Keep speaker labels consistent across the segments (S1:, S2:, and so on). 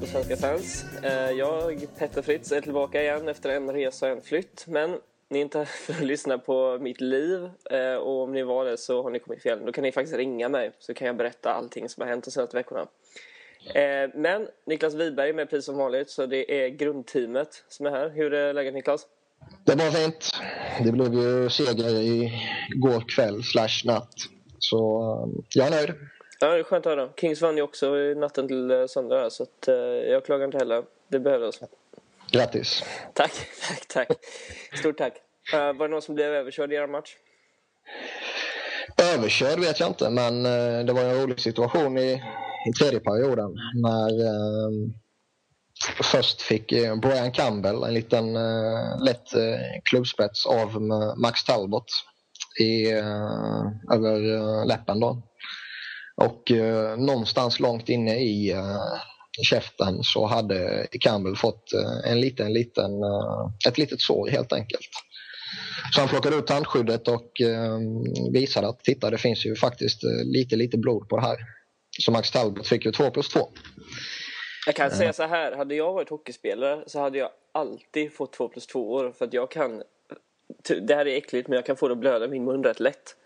S1: på Svenska fans. Eh, jag, Petter Fritz, är tillbaka igen efter en resa och en flytt. Men ni är inte här för att lyssna på mitt liv eh, och om ni var det så har ni kommit fel. Då kan ni faktiskt ringa mig så kan jag berätta allting som har hänt de senaste veckorna. Eh, men Niklas Wiberg är med precis som vanligt så det är grundteamet som är här. Hur är läget Niklas?
S2: Det var fint. Det blev ju seger i går kväll slash natt. Så jag är nöjd.
S1: Ja, det är skönt att höra. Kings vann ju också natten till eh, söndag så att, eh, jag klagar inte heller. Det behövdes.
S2: Grattis.
S1: Tack, tack, tack. Stort tack. Uh, var det någon som blev överkörd i er match?
S2: Överkörd vet jag inte, men uh, det var en rolig situation i, i tredje perioden när uh, först fick Brian Campbell en liten lätt klubbspets av Max Talbot i, över läppen. Då. Och eh, någonstans långt inne i eh, käften så hade Campbell fått eh, en liten, liten, eh, ett litet sår helt enkelt. Så han plockade ut tandskyddet och eh, visade att titta det finns ju faktiskt lite, lite blod på det här. Så Max Talbot fick ju 2 plus 2.
S1: Jag kan säga så här, hade jag varit hockeyspelare så hade jag alltid fått 2 plus 2 år för att jag kan det här är äckligt men jag kan få det att blöda min mun rätt lätt.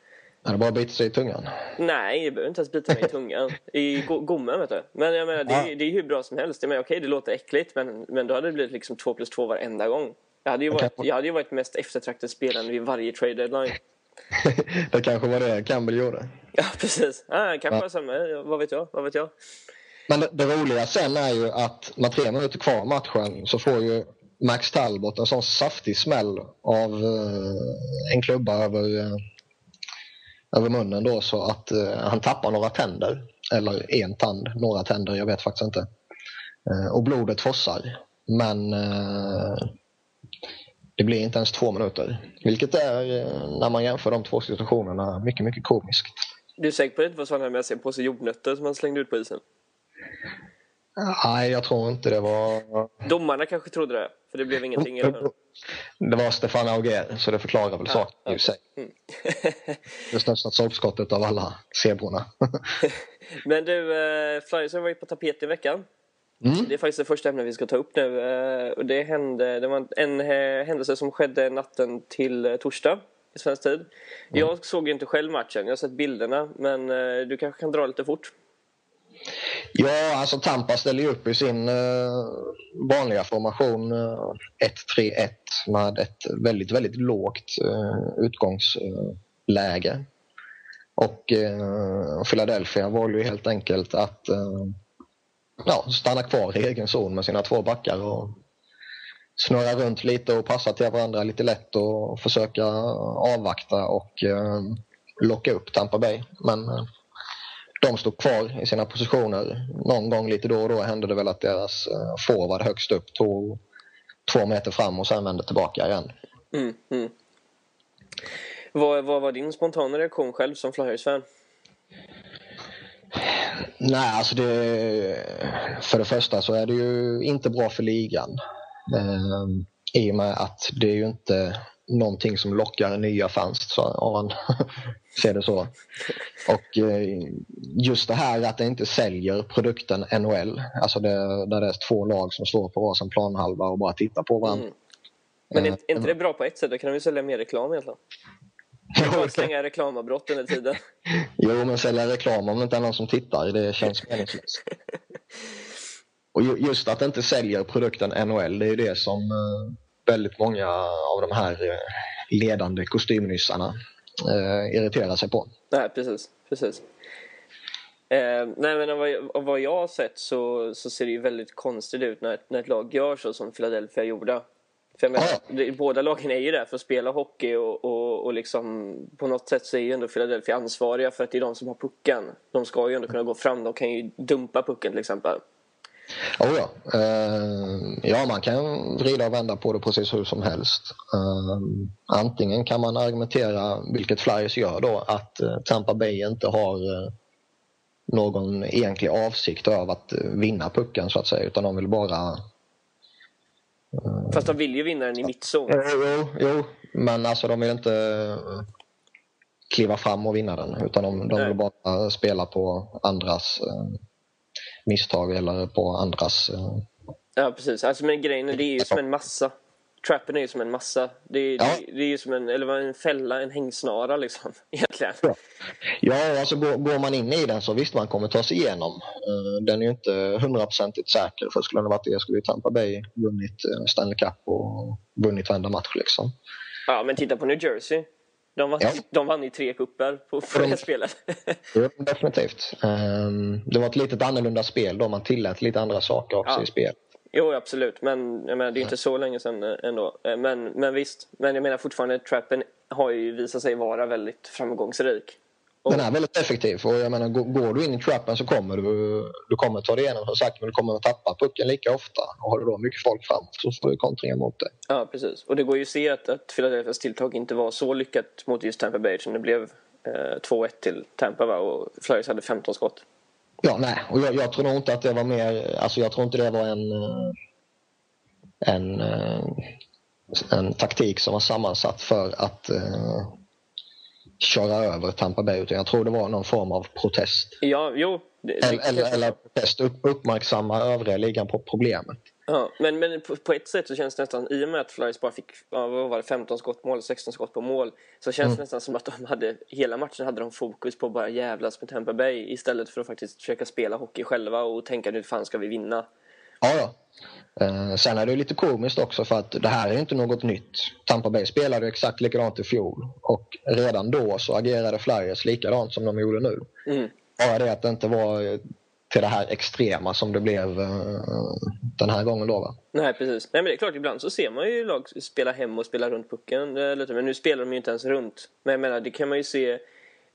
S2: Är det bara att bita sig i tungan?
S1: Nej, jag behöver inte ens bita mig i tungan. I gommen vet du. Men jag menar, det, är, det är hur bra som helst. Jag menar, okej, det låter äckligt men, men då hade det blivit liksom 2 plus 2 varenda gång. Jag hade ju varit, jag hade ju varit mest eftertraktad spelare vid varje trade deadline.
S2: det kanske var det Campbell gjorde.
S1: Ja, precis. Ah, kanske var samma. Vad vet jag? Vad vet jag?
S2: Men det, det roliga sen är ju att med tre minuter kvar av matchen så får ju Max Talbot en sån saftig smäll av uh, en klubba över uh, över munnen då så att eh, han tappar några tänder. Eller en tand, några tänder, jag vet faktiskt inte. Eh, och blodet fossar. Men eh, det blir inte ens två minuter. Vilket är, eh, när man jämför de två situationerna, mycket, mycket komiskt.
S1: Du är säker på att det inte var så med sig en påse jordnötter som han slängde ut på isen?
S2: Nej, jag tror inte det var...
S1: Domarna kanske trodde det, för det blev ingenting.
S2: Det var Stefan Auger, så det förklarar väl ja, saken i sig. Mm. det största sågskottet av alla zebrorna.
S1: Men du, eh, Flyers har varit på tapet i veckan. Mm. Det är faktiskt det första ämnet vi ska ta upp nu. Eh, och det, hände, det var en händelse som skedde natten till eh, torsdag i svensk tid. Mm. Jag såg inte själv matchen, jag har sett bilderna. Men du kanske kan dra lite fort?
S2: Ja, alltså Tampa ställer ju upp i sin uh, vanliga formation uh, 1-3-1 med ett väldigt, väldigt lågt uh, utgångsläge. Och eh, Philadelphia valde ju helt enkelt att ja, stanna kvar i egen zon med sina två backar och snurra runt lite och passa till varandra lite lätt och försöka avvakta och locka upp Tampa Bay. Men de stod kvar i sina positioner. Någon gång lite då och då hände det väl att deras eh, forward högst upp tog två meter fram och sen vände tillbaka igen.
S1: Mm, mm. Vad, vad var din spontana reaktion själv som Flyers-fan?
S2: Nej, alltså det... För det första så är det ju inte bra för ligan. Eh, I och med att det är ju inte någonting som lockar nya fans om man ser det så. Och eh, just det här att det inte säljer produkten NHL, alltså det, där det är två lag som står på varsin planhalva och bara tittar på varandra. Mm.
S1: Men är, är inte det bra på ett sätt? Då kan de ju sälja mer reklam egentligen. Bara slänga reklamavbrott under tiden.
S2: Jo, men sälja reklam om det inte är någon som tittar, det känns meningslöst. Och just att det inte säljer produkten NHL, det är ju det som eh, väldigt många av de här eh, ledande kostymnyssarna eh, irriterar sig på.
S1: Nej, precis. precis. Eh, nej, men av vad, av vad jag har sett så, så ser det ju väldigt konstigt ut när, när ett lag gör så som Philadelphia gjorde. För jag menar, ah. det, båda lagen är ju där för att spela hockey och, och, och liksom, på något sätt så är ju ändå Philadelphia ansvariga för att det är de som har pucken. De ska ju ändå kunna gå fram, de kan ju dumpa pucken till exempel.
S2: Oh ja. Uh, ja, man kan vrida och vända på det precis hur som helst. Uh, antingen kan man argumentera, vilket Flyers gör då, att uh, Tampa Bay inte har någon egentlig avsikt av att vinna pucken så att säga, utan de vill bara...
S1: Fast de vill ju vinna den i mittzon.
S2: Jo, jo, men alltså de vill inte kliva fram och vinna den, utan de, de vill bara spela på andras misstag eller på andras. Eh,
S1: ja, precis. Alltså, men grejen är, det är ju som en massa. Trappen är ju som en massa. Det är, ja. det, det är ju som en, eller en fälla, en hängsnara liksom, egentligen.
S2: Ja, ja alltså går, går, man in i den så visst man kommer ta sig igenom. Uh, den är ju inte hundraprocentigt säker för skulle det varit det skulle ju Tampa Bay vunnit Stanley Cup och vunnit varenda match liksom.
S1: Ja, men titta på New Jersey. De vann, ja. de vann i tre kupper på förra de, spelet.
S2: ja, definitivt. Um, det var ett lite annorlunda spel då. Man tillät lite andra saker också ja. i spelet.
S1: Jo, absolut. Men jag menar, det är inte så länge sedan eh, ändå. Eh, men, men visst. Men jag menar fortfarande, trappen har ju visat sig vara väldigt framgångsrik.
S2: Den är väldigt effektiv. Och jag menar, går du in i trappen så kommer du, du kommer ta dig igenom som sagt, men du kommer att tappa pucken lika ofta. Och har du då mycket folk framåt så får du kontringar mot det.
S1: Ja, precis. Och det går ju att se att, att Philadelphias tilltag inte var så lyckat mot just Tampa Bay. Det blev eh, 2-1 till Tampa va? och Flyers hade 15 skott.
S2: Ja, nej. Och jag, jag, tror nog inte att det var mer... Alltså jag tror inte det var en... Eh, en, eh, en taktik som var sammansatt för att uh, köra över Tampa Bay utan jag tror det var någon form av protest.
S1: Ja, jo.
S2: Det, eller, eller, eller protest, upp, uppmärksamma övriga ligan på problemet.
S1: Ja, men, men på, på, ett sätt så känns det nästan, i och med att Flyers bara fick vad var det, 15 skott på mål, 16 skott på mål, så känns mm. det nästan som att de hade, hela matchen hade de fokus på att bara jävlas med Tampa Bay istället för att faktiskt försöka spela hockey själva och tänka nu fan ska vi vinna.
S2: Ja, ja. Eh, sen är det lite komiskt också för att det här är inte något nytt. Tampa Bay spelade exakt likadant i fjol och redan då så agerade Flyers likadant som de gjorde nu. Mm. Bara det att det inte var till det här extrema som det blev uh, den här gången då va?
S1: Nej precis. Nej men det är klart ibland så ser man ju lag spela hem och spela runt pucken lite. Men nu spelar de ju inte ens runt. Men jag menar det kan man ju se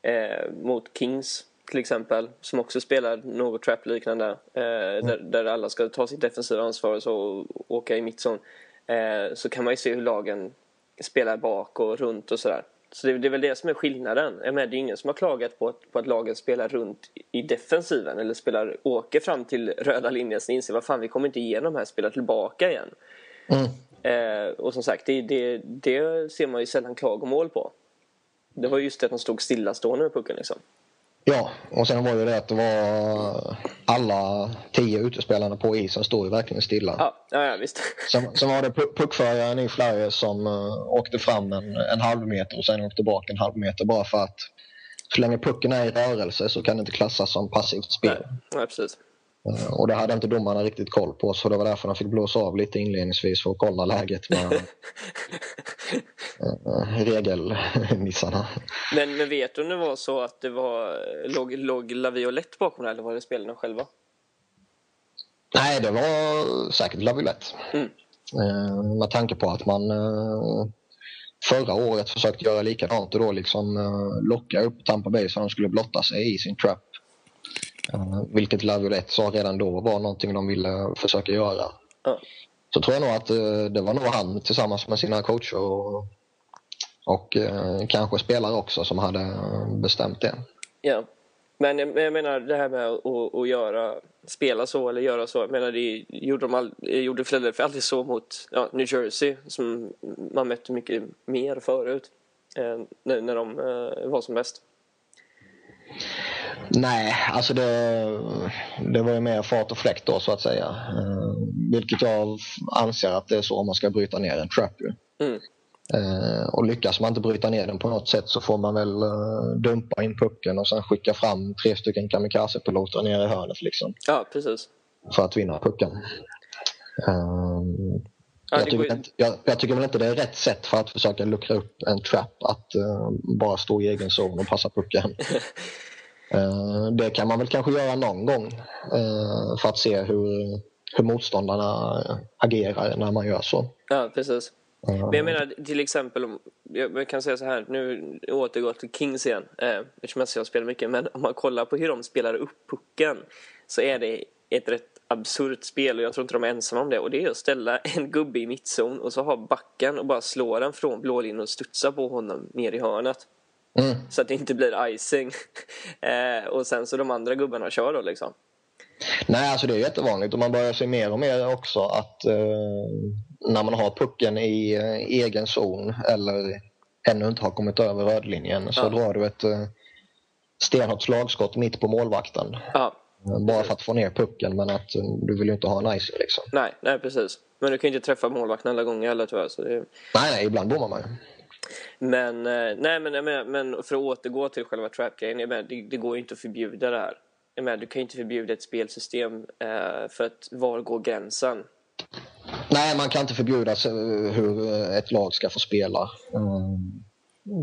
S1: eh, mot Kings till exempel, som också spelar något trap-liknande, eh, mm. där, där, alla ska ta sitt defensiva ansvar och, så, och åka i mittzon, eh, så kan man ju se hur lagen spelar bak och runt och sådär. Så det, det, är väl det som är skillnaden. Jag menar, det är ingen som har klagat på att, på att lagen spelar runt i defensiven eller spelar, åker fram till röda linjen och inser vad fan vi kommer inte igenom här, spelar tillbaka igen. Mm. Eh, och som sagt, det, det, det, ser man ju sällan klagomål på. Det var just det att de stod stillastående med pucken liksom.
S2: Ja, och sen var det det att det var alla tio utespelarna på isen stod ju verkligen stilla.
S1: Ja, ja, visst.
S2: Sen, sen var det puckföraren i Flyers som uh, åkte fram en, en halv meter och sen åkte tillbaka en halv meter bara för att så länge pucken är i rörelse så kan det inte klassas som passivt spel.
S1: Nej, nej precis.
S2: Uh, och det hade inte domarna riktigt koll på så det var därför de fick blåsa av lite inledningsvis för att kolla läget med uh, regelmissarna.
S1: Men, men vet du om det var så att det var, låg, låg Laviolette bakom det eller var det spelarna själva?
S2: Nej, det var säkert Laviolette. Mm. Uh, med tanke på att man förra året försökte göra likadant och då liksom locka upp Tampa Bay så de skulle blotta sig i sin trap vilket Laviolette sa redan då var någonting de ville försöka göra. Ja. Så tror jag nog att uh, det var nog han tillsammans med sina coacher och, och uh, kanske spelare också som hade bestämt det.
S1: Ja, men jag, menar det här med att, att göra, spela så eller göra så. Jag menar det gjorde, de all, gjorde Philadelphia alltid så mot ja, New Jersey som man mötte mycket mer förut. när, när de var som bäst.
S2: Nej, alltså det, det var ju mer fart och fläkt då så att säga. Uh, vilket jag anser att det är så man ska bryta ner en trap. Mm. Uh, och lyckas man inte bryta ner den på något sätt så får man väl uh, dumpa in pucken och sen skicka fram tre stycken kamikazepiloter ner i hörnet liksom.
S1: Ja, precis.
S2: För att vinna pucken. Ja, jag, tycker inte, jag, jag, tycker väl inte det är rätt sätt för att försöka luckra upp en trap att bara stå i egen zon och passa pucken. Eh, det kan man väl kanske göra någon gång eh, för att se hur, hur motståndarna agerar när man gör så.
S1: Ja, precis. Men jag menar till exempel, jag kan säga så här, nu återgår till Kings igen, eh, eftersom jag spelar mycket, men om man kollar på hur de spelar upp pucken så är det ett rätt absurt spel och jag tror inte de är ensamma om det och det är att ställa en gubbe i mittzon och så ha backen och bara slå den från blålinjen och studsa på honom ner i hörnet. Mm. Så att det inte blir icing. eh, och sen så de andra gubbarna kör då liksom.
S2: Nej, alltså det är jättevanligt och man börjar se mer och mer också att eh, när man har pucken i eh, egen zon eller ännu inte har kommit över rödlinjen så ja. drar du ett eh, stenhårt slagskott mitt på målvakten.
S1: Ja.
S2: Bara för att få ner pucken, men att du vill ju inte ha en ice liksom.
S1: Nej, nej precis. Men du kan ju inte träffa målvakten alla gånger heller tyvärr. Så det...
S2: Nej, nej, ibland bommar man ju.
S1: Men, nej, men, men, men för att återgå till själva trap-grejen, det, det går ju inte att förbjuda det här. Jag menar, du kan ju inte förbjuda ett spelsystem eh, för att var går gränsen?
S2: Nej, man kan inte förbjuda hur ett lag ska få spela.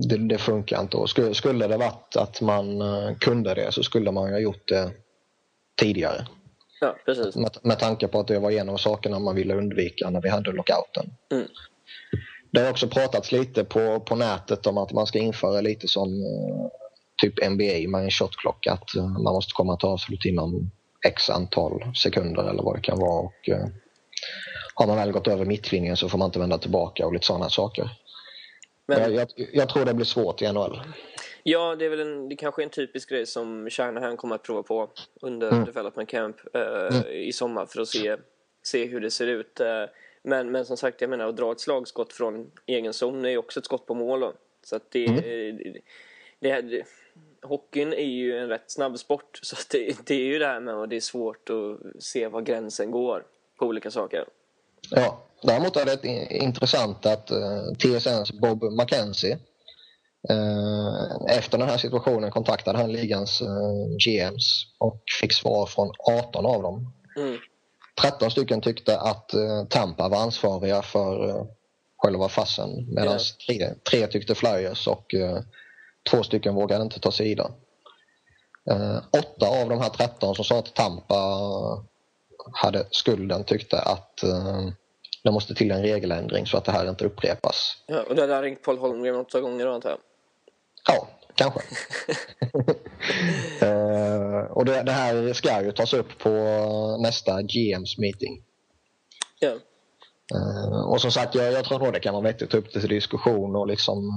S2: Det, det funkar inte. Och skulle, det varit att man eh, kunde det så skulle man ha gjort det tidigare.
S1: Ja, precis.
S2: Med, med tanke på att det var en av sakerna man ville undvika när vi hade lockouten.
S1: Mm.
S2: Det har också pratats lite på, på nätet om att man ska införa lite som eh, typ NBA med en shotklocka. Att eh, man måste komma till avslut inom x antal sekunder eller vad det kan vara. Och, uh, har man väl gått över mittlinjen så får man inte vända tillbaka och lite sådana saker. Men... Jag, jag, jag, tror det blir svårt i NHL.
S1: Ja, det är väl en, det kanske är en typisk grej som Shanahan kommer att prova på under mm. Development Camp uh, mm. i sommar för att se, se hur det ser ut. Uh, men, men som sagt, jag menar att dra ett slagskott från egen zon är ju också ett skott på mål. Då. Så att det, mm. det, det, det hockeyn är ju en rätt snabb sport så det, det, är ju det här med att det är svårt att se var gränsen går på olika saker.
S2: Ja, däremot är det intressant att eh, TSNs Bob McKenzie uh, efter den här situationen kontaktade han ligans uh, eh, GMs och fick svar från 18 av dem.
S1: Mm.
S2: 13 stycken tyckte att Tampa var ansvariga för själva fassen medan tre, tre tyckte Flyers och Två stycken vågade inte ta sida. Eh, åtta av de här 13 som sa att Tampa hade skulden tyckte att eh, det måste till en regeländring så att det här inte upprepas.
S1: Ja, och det har ringt Paul Holmgren åtta gånger då antar jag?
S2: Ja, kanske. eh, och det, det, här ska ju tas upp på nästa GMs meeting.
S1: Ja.
S2: Eh, och som sagt, jag, jag tror nog det kan vara vettigt att ta upp det till diskussion och liksom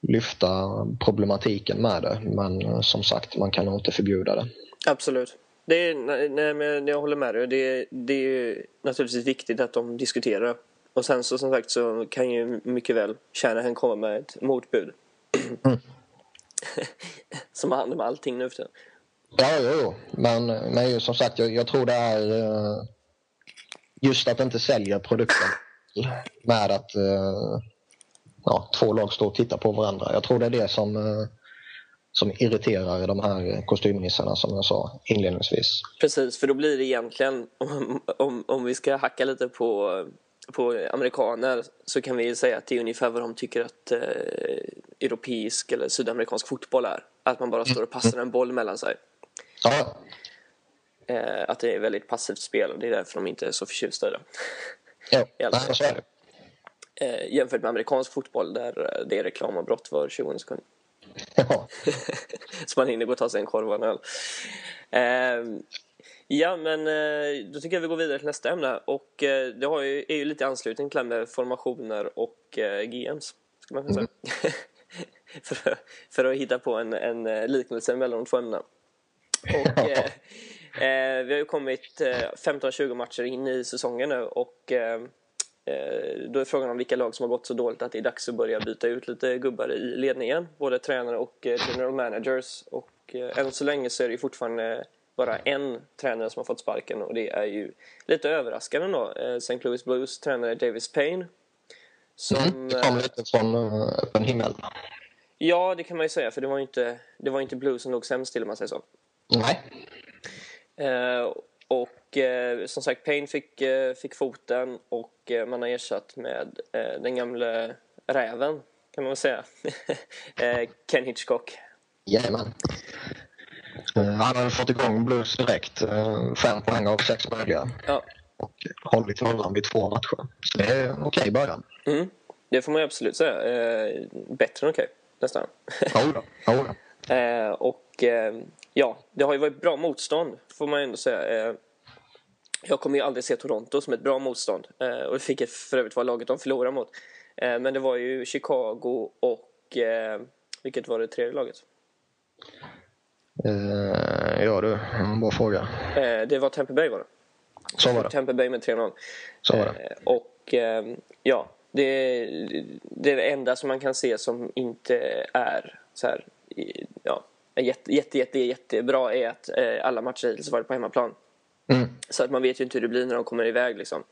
S2: lyfta problematiken med det. Men eh, som sagt, man kan nog inte förbjuda det.
S1: Absolut. Det är, nej, men jag håller med dig. Det, det är naturligtvis viktigt att de diskuterar. Och sen så som sagt så kan ju mycket väl Shanahan komma med ett motbud. Mm. som har hand om allting nu för tiden.
S2: Ja, jo, jo. Men, men som sagt, jag, jag tror det är uh, just att inte sälja produkten med att uh, ja, två lag står och tittar på varandra. Jag tror det är det som, eh, som irriterar de här kostymnissarna som jag sa inledningsvis.
S1: Precis, för då blir det egentligen, om, om, om vi ska hacka lite på, på amerikaner så kan vi säga att det är ungefär vad de tycker att eh, europeisk eller sydamerikansk fotboll är. Att man bara står och passar en boll mellan sig.
S2: Ja.
S1: Eh, att det är väldigt passivt spel och det är därför de inte är så förtjusta i det.
S2: Ja, så är det
S1: eh, jämfört med amerikansk fotboll där det är reklamavbrott var 20 sekund. Ja. Så man hinner gå och ta sig en korv och en öl. Eh, ja, men eh, då tycker jag vi går vidare till nästa ämne. Och eh, det har ju, är ju lite anslutning till det med formationer och eh, GMs. Ska man kunna säga. Mm. för, för, att hitta på en, en liknelse mellan de två ämnena. Och, eh, vi har ju kommit 15-20 matcher in i säsongen nu och Eh, då är frågan om vilka lag som har gått så dåligt att det är dags att börja byta ut lite gubbar i ledningen. Både tränare och eh, general managers. Och eh, än så länge så är det fortfarande bara en tränare som har fått sparken och det är ju lite överraskande då. St. Louis Blues tränare Davis Payne.
S2: Som, mm, det kom lite från öppen himmel.
S1: Ja, det kan man ju säga för det var ju inte, det var inte Blues som låg sämst till om man säger så.
S2: Nej.
S1: Och eh, som sagt, Payne fick, eh, fick foten och eh, man har ersatt med den gamle räven, kan man väl säga. Ken Hitchcock.
S2: Jajamän. Han har fått igång Blues direkt. Fem poäng av sex möjliga.
S1: Ja.
S2: Och hållit nollan vid två matcher. Så det är en okej början.
S1: Mm. Det får man ju absolut säga. Bättre än okej, okay, nästan.
S2: Jodå. Jodå.
S1: och ja, det har ju varit bra motstånd får man ju ändå säga. Eh, jag kommer ju aldrig se Toronto som ett bra motstånd eh, och det fick för övrigt vara laget de förlorade mot. Eh, men det var ju Chicago och vilket var det tredje laget?
S2: Uh, ja du, bra fråga.
S1: det var Tampa Bay var det.
S2: Så var det.
S1: Tampa Bay med 3-0.
S2: Så var det.
S1: och ja, det, det är det enda som man kan se som inte är så här, ja, jätte, jätte, jätte, jättebra är att eh, alla matcher hittills varit på hemmaplan.
S2: Mm.
S1: Så att man vet ju inte hur det blir när de kommer iväg liksom.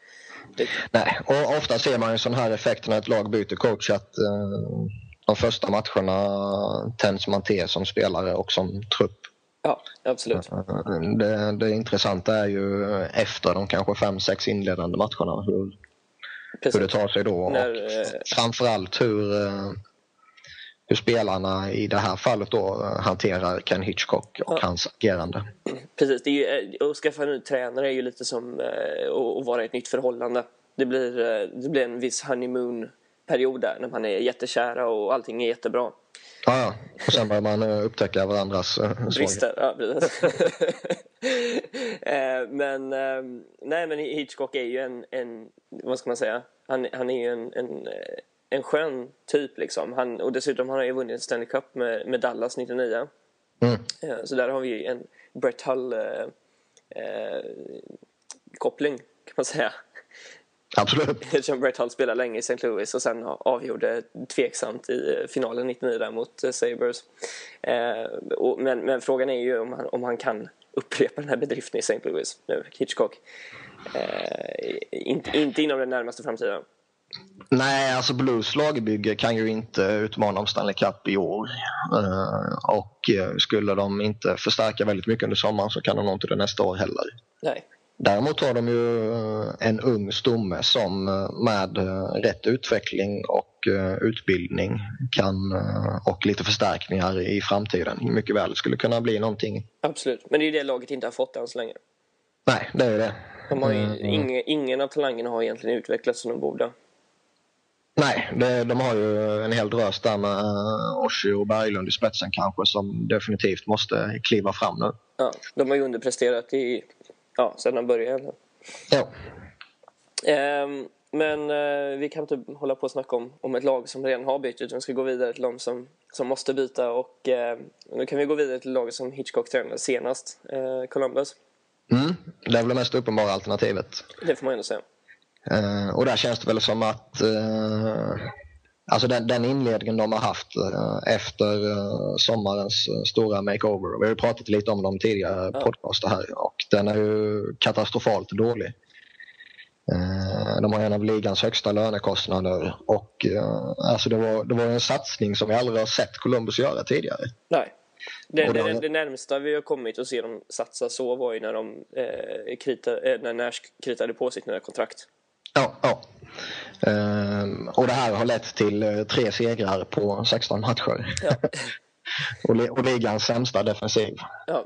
S1: Det,
S2: Nej, och ofta ser man ju sån här effekt när ett lag byter coach att eh, de första matcherna tänds man till som spelare och som trupp.
S1: ja, absolut.
S2: Det, det intressanta är ju efter de kanske fem, sex inledande matcherna hur, hur det tar sig då.
S1: När,
S2: och
S1: eh,
S2: framförallt hur, eh, hur spelarna i det här fallet då eh, hanterar Ken Hitchcock och
S1: Ja.
S2: hans agerande.
S1: Precis, det är ju, eh, att skaffa en ny tränare är ju lite som eh, att vara i ett nytt förhållande. Det blir, det blir en viss honeymoon-period där när man är jättekära och allting är jättebra.
S2: Ja, ja. Och sen börjar man upptäcka varandras.
S1: Brister, ja men, nej men Hitchcock är ju en, en vad ska man säga, han, han är ju en, en, en skön typ liksom. Han, och dessutom har han ju vunnit Stanley Cup med, med Dallas 99.
S2: Mm.
S1: Eh, Så där har vi ju en Brett Hull eh, eh, koppling kan man säga.
S2: Absolut.
S1: Eftersom Brett Hull spelade länge i St. Louis och sen avgjorde tveksamt i eh, finalen 99 där mot Sabres. Eh, och, men, men frågan är ju om han, om han kan upprepa den här bedriften i St. Louis nu, Hitchcock. Eh, inte, inte inom den närmaste framtiden.
S2: Nej, alltså Blues lagbygge kan ju inte utmana om Stanley Cup i år. Eh, och eh, skulle de inte förstärka väldigt mycket under sommaren så kan de nog inte det nästa år heller.
S1: Nej,
S2: Däremot har de ju eh, en ung stomme som med rätt utveckling och utbildning kan, och lite förstärkningar i framtiden mycket väl skulle kunna bli någonting.
S1: absolut. Men det är det laget inte har fått än så länge.
S2: Nej, det är det.
S1: De har ju, ingen, ingen av talangerna har egentligen utvecklats som de borde.
S2: Nej, det, de har ju en hel drös där med uh, Oshie och Berglund i spetsen kanske som definitivt måste kliva fram nu.
S1: Ja, de har ju underpresterat i, ja, sedan de började.
S2: Ja,
S1: Ehm, men eh, vi kan inte hålla på och snacka om, om ett lag som redan har bytt utan vi ska gå vidare till de som, som måste byta och eh, nu kan vi gå vidare till laget som Hitchcock tränade senast, eh, Columbus.
S2: mm, det är väl det mest uppenbara alternativet.
S1: Det får man ändå säga.
S2: Eh, och där känns det väl som att eh, alltså den, den inledningen de har haft eh, efter eh, sommarens eh, stora makeover. Vi har ju pratat lite om dem tidigare
S1: Ja.
S2: podcaster här och den är ju katastrofalt dålig. Eh, de har en av ligans högsta lönekostnader och alltså det, var, det var en satsning som vi aldrig har sett Columbus göra tidigare.
S1: Nej. Det, det, det, det närmsta vi har kommit att se dem satsa så var ju när, de, eh, krita, eh, när Nash kritade på sitt nya kontrakt.
S2: Ja, ja. Ehm, och det här har lett till eh, tre segrar på 16 matcher.
S1: Ja.
S2: och, och ligans sämsta defensiv.
S1: Ja,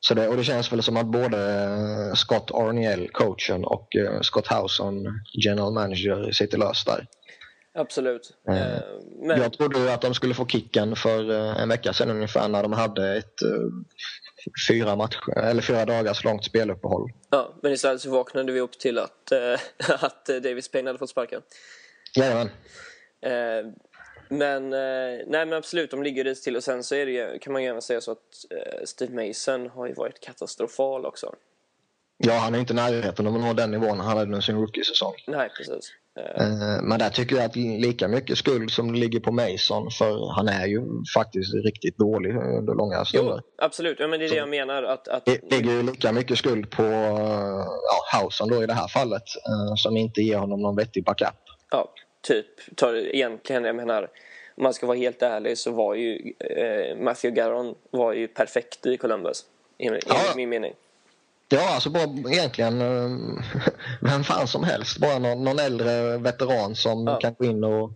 S2: Så det, och det känns väl som att både eh, Scott Arniel, coachen, och eh, Scott Howson, general manager, sitter löst där.
S1: absolut. Eh, men,
S2: Jag trodde att de skulle få kicken för en vecka sedan ungefär när de hade ett fyra, matcher, eller fyra dagars långt speluppehåll.
S1: ja, men istället så vaknade vi upp till att, eh, att Davis Payne hade fått sparken.
S2: Jajamän.
S1: Eh, men, eh, nej men absolut, de ligger dit till och sen så är det, kan man ju även säga så att Steve Mason har ju varit katastrofal också.
S2: Ja, han är inte i närheten av att nå den nivån han hade under sin rookie-säsong.
S1: Nej, precis. Eh,
S2: Men där tycker jag att lika mycket skuld som ligger på Mason för han är ju faktiskt riktigt dålig under långa
S1: jo,
S2: stunder.
S1: absolut. Ja, men det är det jag menar. Att, att,
S2: Det ligger ju lika mycket skuld på ja, Hausen då i det här fallet eh, som inte ger honom någon vettig backup.
S1: ja, typ, tar egentligen, jag menar, om man ska vara helt ärlig så var ju eh, Matthew Garon var ju perfekt i Columbus. Enligt
S2: Ja.
S1: min mening.
S2: Ja, alltså bara egentligen eh, vem fan som helst. Bara någon, någon äldre veteran som
S1: Ja.
S2: kan gå in och,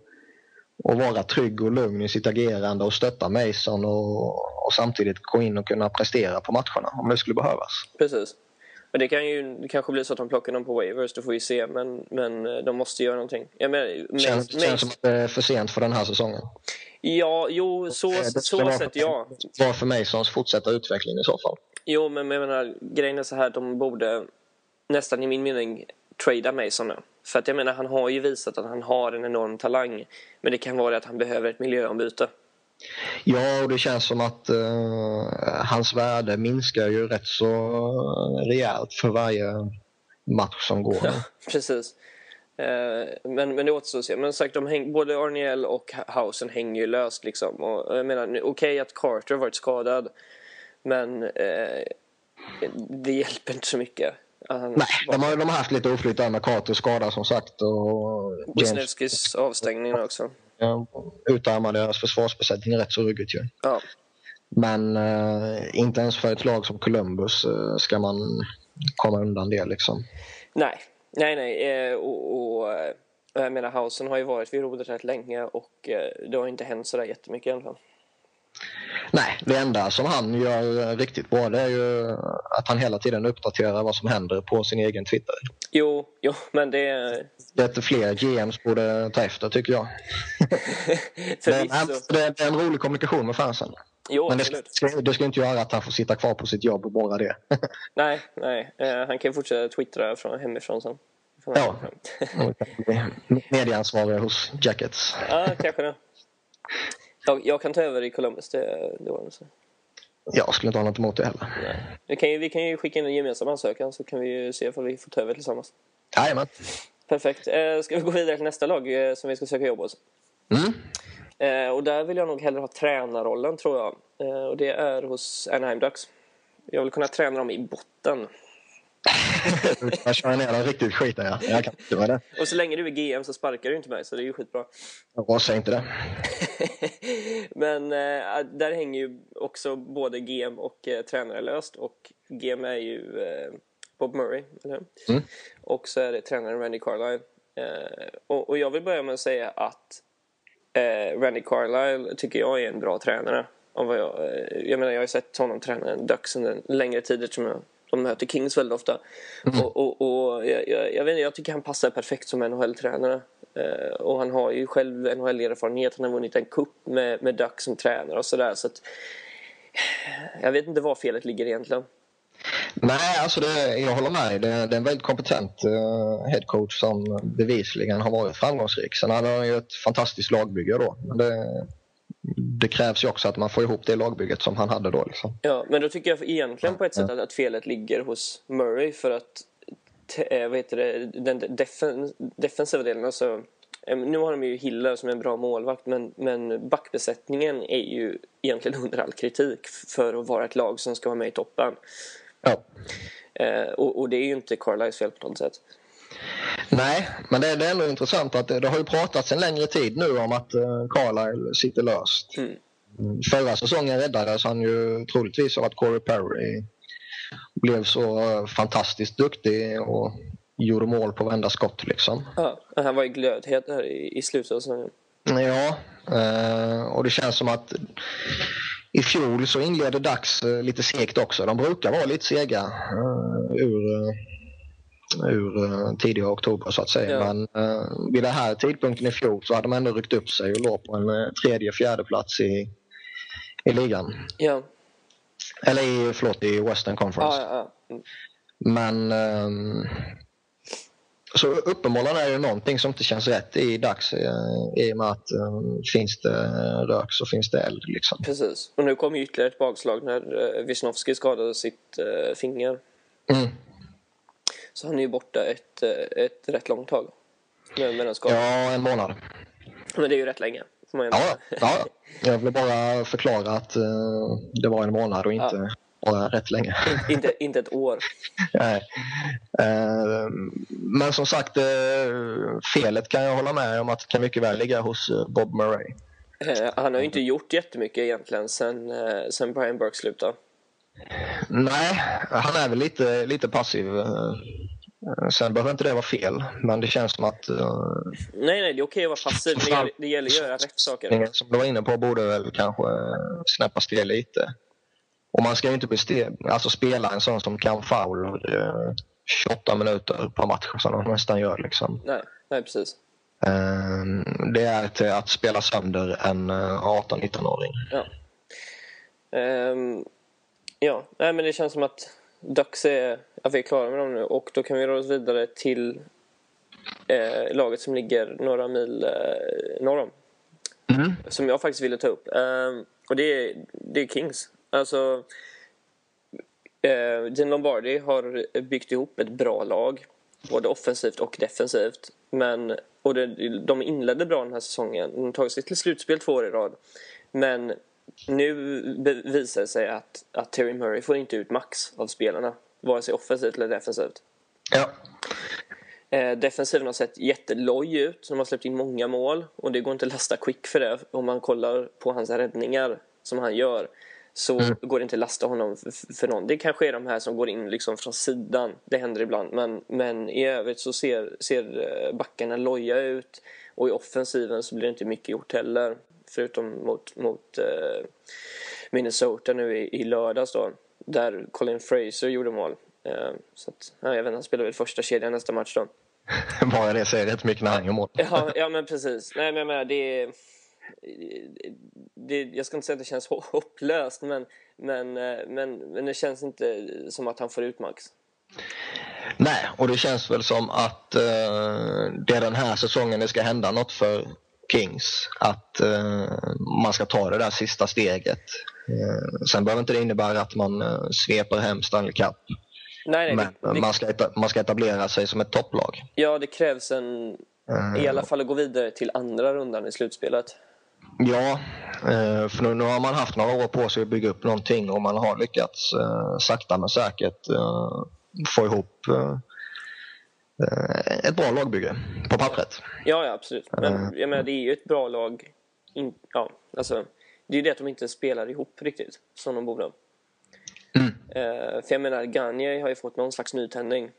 S2: och vara trygg och lugn i sitt agerande och stötta Mason och, och samtidigt gå in och kunna prestera på matcherna om det skulle behövas.
S1: Precis. Men det kan ju det kanske blir så att de plockar dem på waivers, det får vi se. Men, men eh, de måste göra någonting. Jag menar,
S2: Känns,
S1: Mace-
S2: känns som att det är för sent för den här säsongen.
S1: Ja, jo, så,
S2: Eh, det
S1: så
S2: skulle
S1: sett ja.
S2: Var för Masons fortsatta utveckling i så fall.
S1: Jo, men jag menar, grejen är så här de borde nästan i min mening trada Mason nu. För att jag menar, han har ju visat att han har en enorm talang. Men det kan vara att han behöver ett miljöombyte.
S2: Ja, och det känns som att eh, hans värde minskar ju rätt så rejält för varje match som går.
S1: Precis. Eh, men, men det återstår att se. Men sagt, de häng, både Arniel och Hausen hänger ju löst. Liksom. Och jag menar, okej okay att Carter har varit skadad. Men eh, det hjälper inte så mycket.
S2: Han Nej, de har, de har haft lite oflyt där med Carter skadad som sagt. Och
S1: Wisniewskis avstängning också.
S2: Ja, utarmar deras försvarsbesättning rätt så ruggigt ju.
S1: Ja.
S2: Men eh, inte ens för ett lag som Columbus eh, ska man komma undan det liksom.
S1: Nej, nej, nej. Eh, och, och, eh, jag menar, Hausen har ju varit vid rodret rätt länge och eh, det har inte hänt sådär jättemycket i alla fall.
S2: Nej, det enda som han gör riktigt bra det är ju att han hela tiden uppdaterar vad som händer på sin egen Twitter.
S1: Jo, jo men det...
S2: Det är fler GMs borde ta efter tycker jag. det, är, det är en rolig kommunikation med fansen.
S1: Jo,
S2: men det ska, det ska inte göra att han får sitta kvar på sitt jobb och bara det.
S1: nej, nej. Han kan fortsätta twittra från hemifrån sen.
S2: Ja, medieansvarig hos Jackets.
S1: ja, kanske det. Jag, jag kan ta över i Columbus, det, det var så.
S2: Jag skulle inte ha något emot det heller.
S1: Nej. Vi, kan ju, vi kan ju skicka in en gemensam ansökan så kan vi ju se om vi får ta över tillsammans.
S2: Jajamän.
S1: Perfekt. Eh, ska vi gå vidare till nästa lag eh, som vi ska söka jobb hos?
S2: Mm.
S1: Eh, och där vill jag nog hellre ha tränarrollen tror jag. Eh, och det är hos Anaheim Ducks. Jag vill kunna träna dem i botten.
S2: Jag kör ner den riktigt skiten ja. Jag kan inte det.
S1: Och så länge du är GM så sparkar du inte mig så det är ju skitbra.
S2: Jag säg inte det.
S1: Men äh, där hänger ju också både GM och äh, tränare löst och GM är ju äh, Bob Murray, eller
S2: mm.
S1: Och så är det tränaren Randy Carlyle. Och, och, jag vill börja med att säga att Randy Carlyle tycker jag är en bra tränare. Om vad jag, jag menar jag har sett honom träna en Ducks under en längre tid eftersom jag de möter Kings väldigt ofta. Mm. Och, och, och jag, jag, jag, vet inte, jag tycker han passar perfekt som NHL-tränare. Uh, och han har ju själv NHL-erfarenhet. Han har vunnit en cup med, med Duck som tränare och sådär. Så att, jag vet inte var felet ligger egentligen.
S2: Nej, alltså det, jag håller med. Det, det är en väldigt kompetent uh, headcoach som bevisligen har varit framgångsrik. Sen hade han ju ett fantastiskt lagbygge då. Men det, det krävs ju också att man får ihop det lagbygget som han hade då. Liksom.
S1: Ja, men då tycker jag egentligen på ett sätt att, att felet ligger hos Murray för att äh, vad heter det, den defen, defensiva delen, alltså eh, nu har de ju Hiller som är en bra målvakt men, men backbesättningen är ju egentligen under all kritik för att vara ett lag som ska vara med i toppen.
S2: Ja.
S1: Eh, och, och, det är ju inte Carlisles fel på något sätt.
S2: Nej, men det, det är ändå intressant att det, det har ju pratats en längre tid nu om att uh, Carlisle sitter löst.
S1: Mm.
S2: Förra säsongen räddades han ju troligtvis av att Corey Perry blev så uh, fantastiskt duktig och gjorde mål på varenda skott liksom.
S1: Ja, han var ju glödhet här i, i slutet av säsongen.
S2: Ja, uh, och det känns som att i fjol så inledde Dax lite segt också. De brukar vara lite sega ur ur uh, tidiga oktober så att säga. Ja. Men uh, vid den här tidpunkten i fjol så hade de ändå ryckt upp sig och låg på en uh, tredje, fjärde plats i, i ligan.
S1: Ja.
S2: Eller i, förlåt, i Western Conference.
S1: Ja, mm.
S2: Men um, så uppenbarligen är det någonting som inte känns rätt i dags i och med att um, finns det rök så finns det eld. Liksom.
S1: Precis. Och nu kommer ytterligare ett bakslag när uh, Wisnowski skadade sitt uh, finger.
S2: Mm.
S1: Så han är ju borta ett, eh, ett rätt långt tag.
S2: Med, med ja, en månad.
S1: Men det är ju rätt länge.
S2: ja, ja, jag vill bara förklara att uh, det var en månad och inte ja. bara rätt länge.
S1: In, inte, inte ett år.
S2: Nej. Uh, men som sagt, uh, felet kan jag hålla med om att det kan mycket väl ligga hos Bob Murray.
S1: Han har ju inte gjort jättemycket egentligen sen, sen Brian Burke slutade.
S2: Nej, han är väl lite, lite passiv. Sen behöver inte det vara fel, men det känns som att... Uh,
S1: nej, nej, det är okej att vara passiv. Det gäller, det gäller att göra rätt saker.
S2: Som du var inne på borde väl kanske snäppas till lite. Och man ska ju inte beste, alltså spela en sån som kan foul uh, 28 minuter per match som de nästan gör. Liksom.
S1: Nej, nej precis.
S2: Uh, det är till att spela sönder en 18-19-åring.
S1: Ja. Um, Ja, nej, men det känns som att Ducks är, att vi är klara med dem nu och då kan vi röra oss vidare till eh, laget som ligger några mil eh, norr om.
S2: Mm.
S1: Som jag faktiskt ville ta upp. Eh, och det är, det är Kings. Alltså, eh, Dean Lombardi har byggt ihop ett bra lag. Både offensivt och defensivt. Men, och det, de inledde bra den här säsongen. De har tagit sig till slutspel två år i rad. Men nu visar det sig att, att Terry Murray får inte ut max av spelarna. Vare sig offensivt eller defensivt.
S2: Ja.
S1: Eh, defensiven har sett jätteloj ut. De har släppt in många mål. Och det går inte att lasta Quick för det. Om man kollar på hans räddningar som han gör så mm. går det inte att lasta honom för, för någon. Det kanske är de här som går in liksom från sidan. Det händer ibland. Men, men i övrigt så ser, ser eh, backarna loja ut. Och i offensiven så blir det inte mycket gjort heller. Förutom mot, mot uh, Minnesota nu i, i lördags då. Där Colin Fraser gjorde mål. Uh, så att, ja, jag vet han spelar väl första kedjan nästa match då.
S2: Bara det säger rätt mycket när han gör mål.
S1: ja, ja, men precis. Nej, men jag menar, det är det, jag ska inte säga att det känns hopplöst men, men, eh, men, men det känns inte som att han får ut max.
S2: Nej, och det känns väl som att uh, det är den här säsongen det ska hända något för Kings. Att uh, man ska ta det där sista steget. Uh, sen behöver inte det innebära att man uh, sveper hem Stanley Cup.
S1: Nej, nej,
S2: Men det, man, ska, man ska etablera sig som ett topplag.
S1: Ja, det krävs en... I alla fall att gå vidare till andra rundan i slutspelet.
S2: Ja, eh, för nu, nu, har man haft några år på sig att bygga upp någonting och man har lyckats eh, sakta men säkert eh, få ihop ett bra lagbygge på pappret.
S1: Ja, ja absolut. Men jag menar, det är ju ett bra lag. In, ja, alltså, det är ju det att de inte spelar ihop riktigt som de borde. Mm. För jag menar, Gagne har ju fått någon slags nytändning.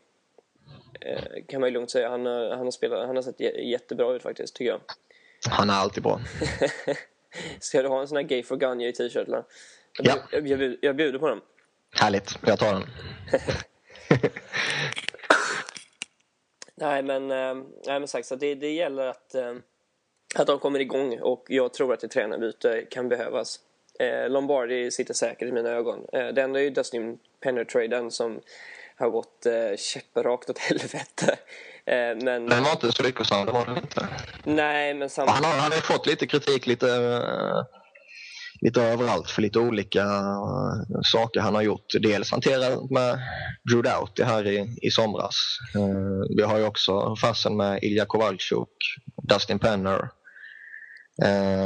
S1: Kan man ju lugnt säga. Han, han, har, spelat, han har sett jättebra ut faktiskt, tycker jag.
S2: Han är alltid bra.
S1: Ska du ha en sån här Gay for Gagne i t-shirt? Jag, ja. jag, jag, jag bjuder på den.
S2: Härligt, jag tar den.
S1: nej, men, äh, nej, men sagt, så det, det gäller att, äh, att de kommer igång och jag tror att ett tränarbyte kan behövas. Eh, Lombardi sitter säkert i mina ögon. Eh, det enda är ju Dustin Penner-traden som har gått eh, käpprakt åt helvete.
S2: Eh, men, den var inte så lyckosam, det var den inte.
S1: Nej, men
S2: sam... han, har, han har fått lite kritik lite, lite överallt för lite olika uh, saker han har gjort. Dels hanterat med Drew Doughty här i, i somras. Uh, vi har ju också fasen med Ilja Kowalczuk, Dustin Penner.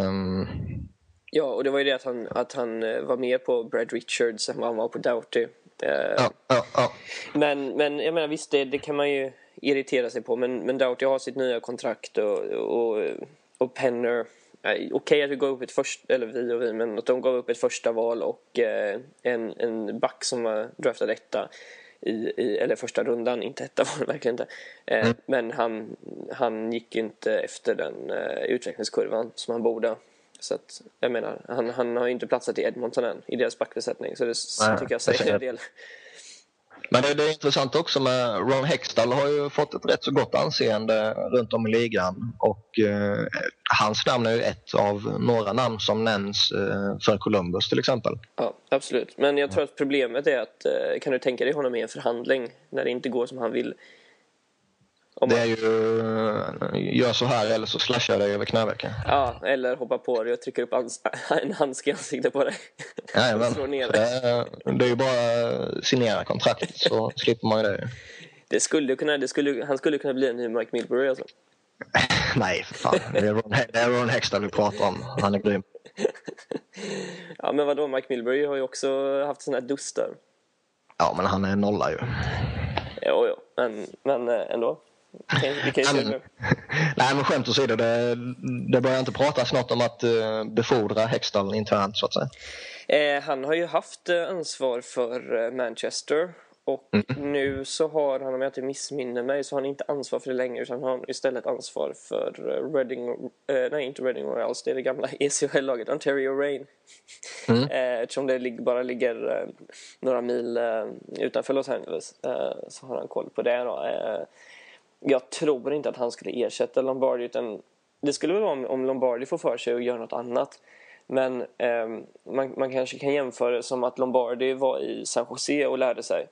S2: Um,
S1: ja, och det var ju det att han, att han var med på Brad Richards än vad han var på Doughty.
S2: Ja, ja, ja.
S1: Men, men jag menar visst, det, det kan man ju irritera sig på. Men, men Doughty har sitt nya kontrakt och, och, och Penner Okej okay att vi gav upp ett första, eller vi och vi, men att de gav upp ett första val och eh, en, en back som var draftad etta i, i, eller första rundan, inte etta var det verkligen inte. Eh, mm. Men han, han gick inte efter den eh, utvecklingskurvan som han borde. Så att, jag menar, han, han har ju inte platsat i Edmonton än i deras backbesättning. Så det Nej, tycker jag säger en del.
S2: Men det, det, är intressant också med Ron Hextall har ju fått ett rätt så gott anseende runt om i ligan och eh, hans namn är ju ett av några namn som nämns eh, för Columbus till exempel.
S1: Ja, absolut. Men jag tror att problemet är att eh, kan du tänka dig honom i en förhandling när det inte går som han vill?
S2: Om det är ju, gör så här eller så slashar jag dig över knävecken.
S1: Ja, eller hoppa på dig och trycker upp en handske i ansiktet på dig.
S2: Jajamän, ner det, det är ju bara signera kontrakt så slipper man ju det.
S1: det, skulle kunna, det skulle, han skulle kunna bli en ny Mike Milbury alltså.
S2: Nej, för fan. Det är Ron, det är Ron Hextall vi pratar om. Han är grym.
S1: ja, men vadå? Mike Milbury har ju också haft sådana här dustar.
S2: Ja, men han är nolla ju.
S1: Jo, jo. Men, men eh, ändå. Vi kan ju
S2: nej, nej, men skämt åsido, det, det börjar inte pratas något om att uh, befordra Hextall internt så att säga.
S1: Eh, han har ju haft uh, ansvar för uh, Manchester och mm. nu så har han, om jag inte missminner mig, så har han inte ansvar för det längre utan han har istället ansvar för Reading, nej inte Reading Royals, det är det gamla ECHL-laget, Ontario Rain. Mm. eftersom det bara ligger några mil utanför Los Angeles så har han koll på det då jag tror inte att han skulle ersätta Lombardi utan det skulle väl vara om, om Lombardi får för sig att göra något annat. Men eh, man, man kanske kan jämföra det som att Lombardi var i San Jose och lärde sig.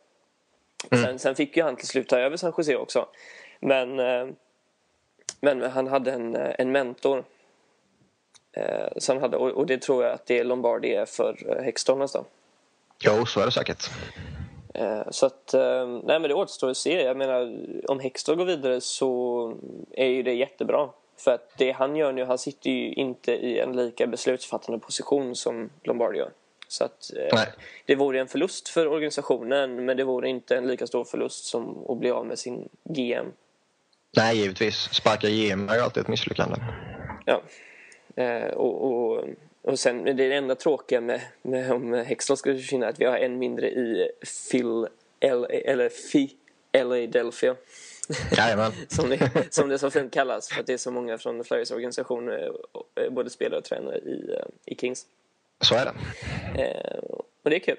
S1: Mm. Sen, sen, fick ju han till slut ta över San Jose också. Men, eh, men han hade en, en mentor. Eh, så hade, och, och, det tror jag att det Lombardi är för Hexton nästan.
S2: Jo, så är det säkert.
S1: Eh, så att, eh, nej men det återstår att se. Jag menar, om Hextall går vidare så är ju det jättebra. För att det han gör nu, han sitter ju inte i en lika beslutsfattande position som Lombardi gör. Så att eh, det vore en förlust för organisationen men det vore inte en lika stor förlust som att bli av med sin GM.
S2: Nej, givetvis. Sparka GM är ju alltid ett misslyckande.
S1: Ja. Och, och, och sen, det är det enda tråkiga med, med om Hextall skulle försvinna att vi har en mindre i Phil L, eller Fi LA Delphia. som, det, som det så fint kallas för att det är så många från Flyers organisation eh, både spelare och tränare i, eh, i Kings.
S2: Så är det.
S1: Eh, och det är kul.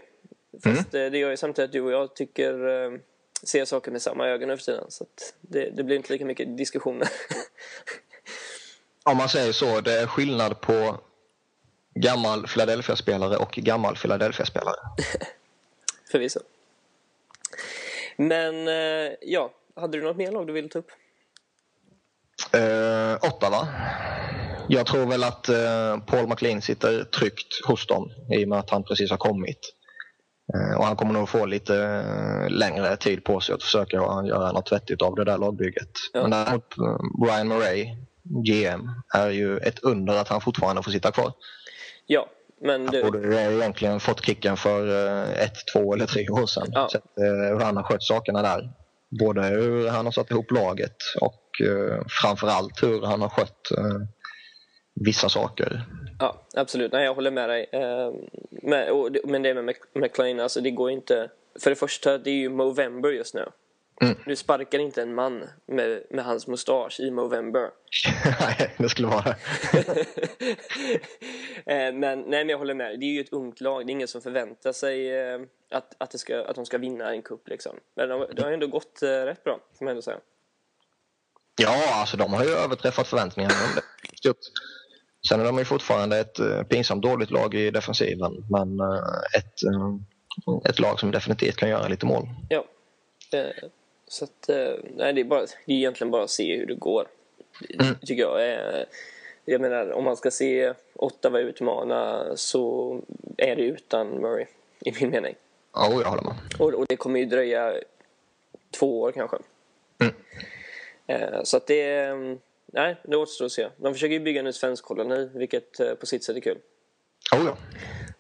S1: Fast mm. det gör ju samtidigt att du och jag tycker eh, ser saker med samma ögon nu för tiden. Så det, det, blir inte lika mycket diskussioner.
S2: Om man säger så, det är skillnad på gammal Philadelphia-spelare och gammal Philadelphia-spelare.
S1: Förvisso. Men eh, ja, hade du något mer lag du ville ta upp?
S2: Uh, Ottawa. Jag tror väl att uh, Paul McLean sitter tryggt hos dem i och med att han precis har kommit. Uh, och han kommer nog få lite uh, längre tid på sig att försöka göra något vettigt av det där lagbygget. Ja. Men däremot Brian Murray, GM, är ju ett under att han fortfarande får sitta kvar.
S1: Ja, men
S2: du... Han borde egentligen fått kicken för ett, två eller tre år sedan. Ja. Så hur han har skött sakerna där både hur han har satt ihop laget och eh, framförallt hur han har skött eh, vissa saker.
S1: Ja, absolut. Nej, jag håller med dig. Eh, och, men det med McLean, alltså det går inte... För det första, det är ju Movember just nu. Mm. Du sparkar inte en man med, med hans mustasch i Movember.
S2: nej, det skulle vara
S1: eh, men, nej, men jag håller med. Det är ju ett ungt lag. Det är ingen som förväntar sig eh, att, att, det ska, att de ska vinna en cup. Liksom. Men det har ändå gått eh, rätt bra, får man ändå säga.
S2: Ja, alltså de har ju överträffat förväntningarna. Sen är de ju fortfarande ett pinsamt dåligt lag i defensiven, men ett, ett lag som definitivt kan göra lite mål.
S1: Ja. Så att, nej, det är, bara, det är egentligen bara att se hur det går. Mm. Tycker jag. Jag menar, om man ska se Ottawa utmana så är det utan Murray, i min mening.
S2: Ja, jag håller med.
S1: Och, och det kommer ju dröja två år kanske. Mm. Eh, så att det... Nej, det återstår att se. De försöker ju bygga en svensk koloni, vilket eh, på sitt sätt är kul.
S2: Oh, ja.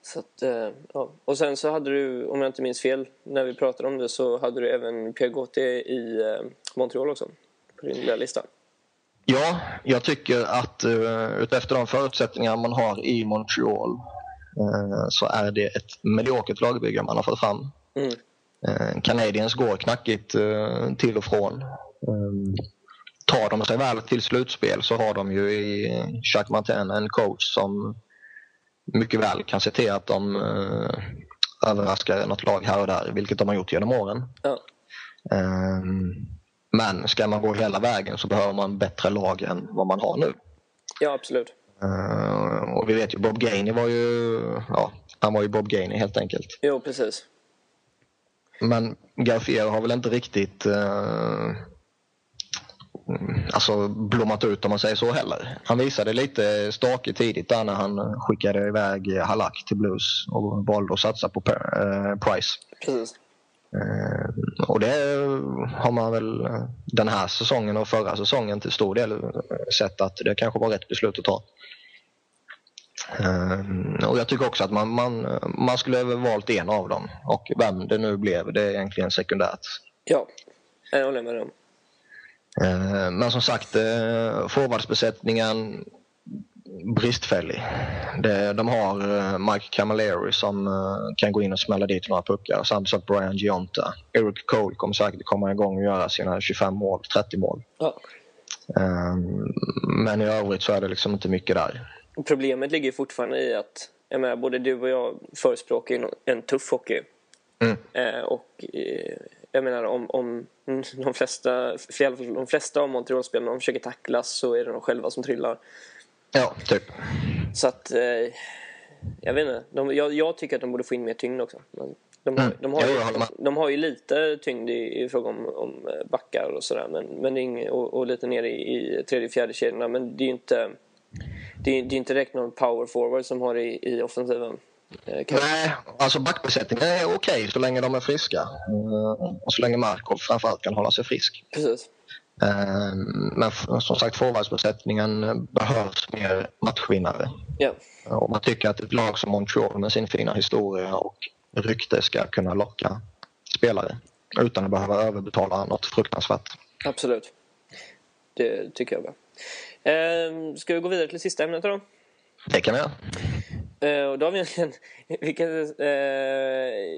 S1: Så att, eh, ja. Och sen så hade du, om jag inte minns fel, när vi pratade om det så hade du även Pierre Gauthier i Montreal också, på din lilla lista.
S2: Ja, jag tycker att uh, utefter de förutsättningar man har i Montreal uh, så är det ett mediokert lagbygge man har fått fram. Mm. Uh, Canadiens går knackigt uh, till och från. Um, tar de sig väl till slutspel så har de ju i Jacques Martin en coach som mycket väl kan se till att de uh, överraskar något lag här och där, vilket de har gjort genom åren. Ja. Um, men ska man gå hela vägen så behöver man bättre lag än vad man har nu.
S1: Ja, absolut.
S2: Uh, och vi vet ju Bob Gainey var ju, ja, han var ju Bob Gainey helt enkelt.
S1: Jo, precis.
S2: Men Garfier har väl inte riktigt uh, alltså blommat ut om man säger så heller. Han visade lite stakig tidigt där när han skickade iväg Halak till Blues och valde att satsa på uh, Price.
S1: Precis.
S2: Eh, och det har man väl den här säsongen och förra säsongen till stor del sett att det kanske var rätt beslut att ta. Eh, och jag tycker också att man, man, man skulle ha valt en av dem och vem det nu blev det är egentligen sekundärt.
S1: Ja, jag håller med dem.
S2: Eh, men som sagt, forwardsbesättningen bristfällig. De har uh, Mike Camilleri som kan gå in och smälla dit några puckar. Samma sak Brian Gionta. Eric Cole kommer säkert komma igång och göra sina 25 mål, 30 mål. Ja. Men i övrigt så är det liksom inte mycket där.
S1: Problemet ligger fortfarande i att jag menar, både du och jag förespråkar en tuff hockey. Mm. Och jag menar om, om de flesta, de flesta av Montreal-spelarna försöker tacklas så är det de själva som trillar.
S2: Ja, typ.
S1: Så att, eh, jag vet inte. De, jag, jag, tycker att de borde få in mer tyngd också. Men de, mm. de, har, ju, de har ju lite tyngd i, i fråga om, om eh, backar och sådär. Men, men och, och, lite ner i, i tredje fjärde kedjorna. Men det är ju inte, det är, det är inte direkt någon power forward som har i, i offensiven.
S2: Eh, Nej, alltså backbesättningen är okej så länge de är friska. Eh, och så länge Markov framförallt kan hålla sig frisk.
S1: Precis.
S2: Eh, men som sagt forwardsbesättningen behövs mer matchvinnare.
S1: Ja.
S2: Och man tycker att ett lag som Montreal med sin fina historia och rykte ska kunna locka spelare utan att behöva överbetala något fruktansvärt.
S1: Absolut. Det tycker jag bra. ska vi gå vidare till sista ämnet då?
S2: Det kan vi göra.
S1: Uh, och då har vi egentligen, vilket, uh,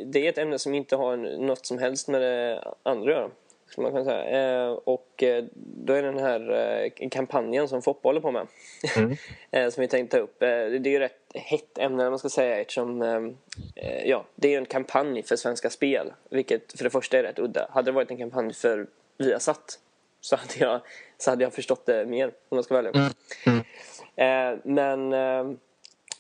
S1: det är ett ämne som inte har något som helst med det andra att göra. Man kan säga. Uh, och då är det den här kampanjen som Foppa håller på med. Mm. som vi tänkte ta upp. det är ju rätt hett ämne man ska säga eftersom ja, det är en kampanj för Svenska Spel. Vilket för det första är rätt udda. Hade det varit en kampanj för Viasat så hade jag, så hade jag förstått det mer om jag ska välja. Mm. Mm. men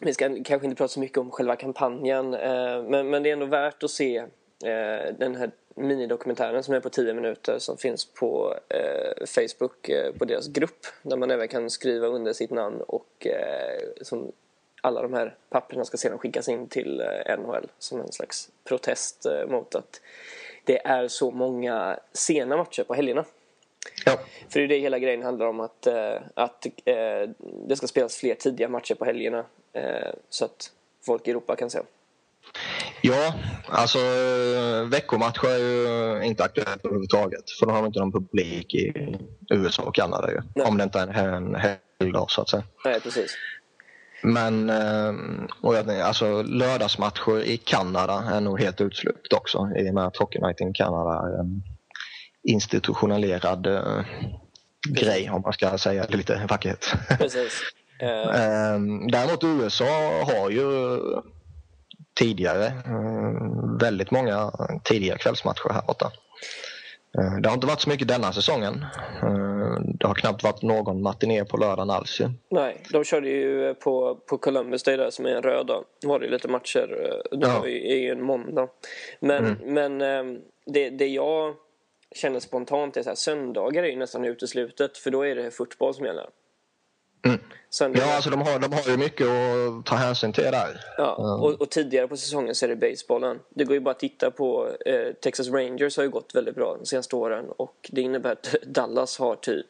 S1: vi ska kanske inte prata så mycket om själva kampanjen eh, men, men det är ändå värt att se eh, den här minidokumentären som är på 10 minuter som finns på eh, Facebook på deras grupp där man även kan skriva under sitt namn och som alla de här papperna ska sedan skickas in till NHL som en slags protest mot att det är så många sena matcher på helgerna. Ja. För det är det hela grejen handlar om att, att det ska spelas fler tidiga matcher på helgerna Eh, så att folk i Europa kan se.
S2: Ja, alltså veckomatcher är ju inte aktuellt överhuvudtaget för då har de inte någon publik i USA och Kanada ju. Nej. Om det inte är en helgdag så att säga.
S1: Nej, precis.
S2: Men eh, och jag, alltså, lördagsmatcher i Kanada är nog helt utslutet också i och med att Hockey Night in Canada är en institutionaliserad grej om man ska säga lite vackert.
S1: Precis.
S2: Uh... Däremot USA har ju tidigare eh, väldigt många tidiga kvällsmatcher här borta. Eh, det har inte varit så mycket denna säsongen. Det har knappt varit någon matiné på lördagen alls ju.
S1: Nej, de körde ju på, på Columbus Day där som är en röd dag. var det lite matcher. Det ja. är ju en måndag. Men, mm. men det, det jag känner spontant är att söndagar är ju nästan uteslutet för då är det fotboll som gäller.
S2: Mm. ja, alltså de har, de har ju mycket att ta hänsyn till där.
S1: Ja, och, och, tidigare på säsongen så är det basebollen. Det går ju bara att titta på eh, Texas Rangers har ju gått väldigt bra de senaste åren och det innebär att Dallas har typ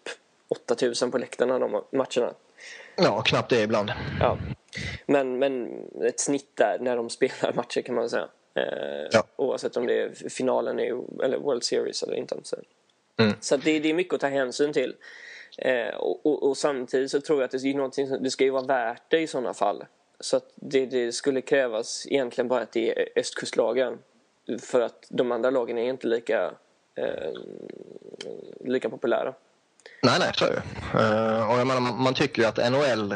S1: 8000 på läktarna de matcherna.
S2: Ja, knappt det ibland.
S1: Ja. Men, men ett snitt där när de spelar matcher kan man säga. Eh, ja. Oavsett om det är finalen i, eller World Series eller inte. Så, mm. så det, det är mycket att ta hänsyn till. Eh, och, och, och, samtidigt så tror jag att det, är någonting som, det ska ju vara värt det i sådana fall. Så att det, det skulle krävas egentligen bara att det är östkustlagen. För att de andra lagen är inte lika, eh, lika populära.
S2: Nej, nej, så är det. Uh, och jag menar, man tycker ju att NHL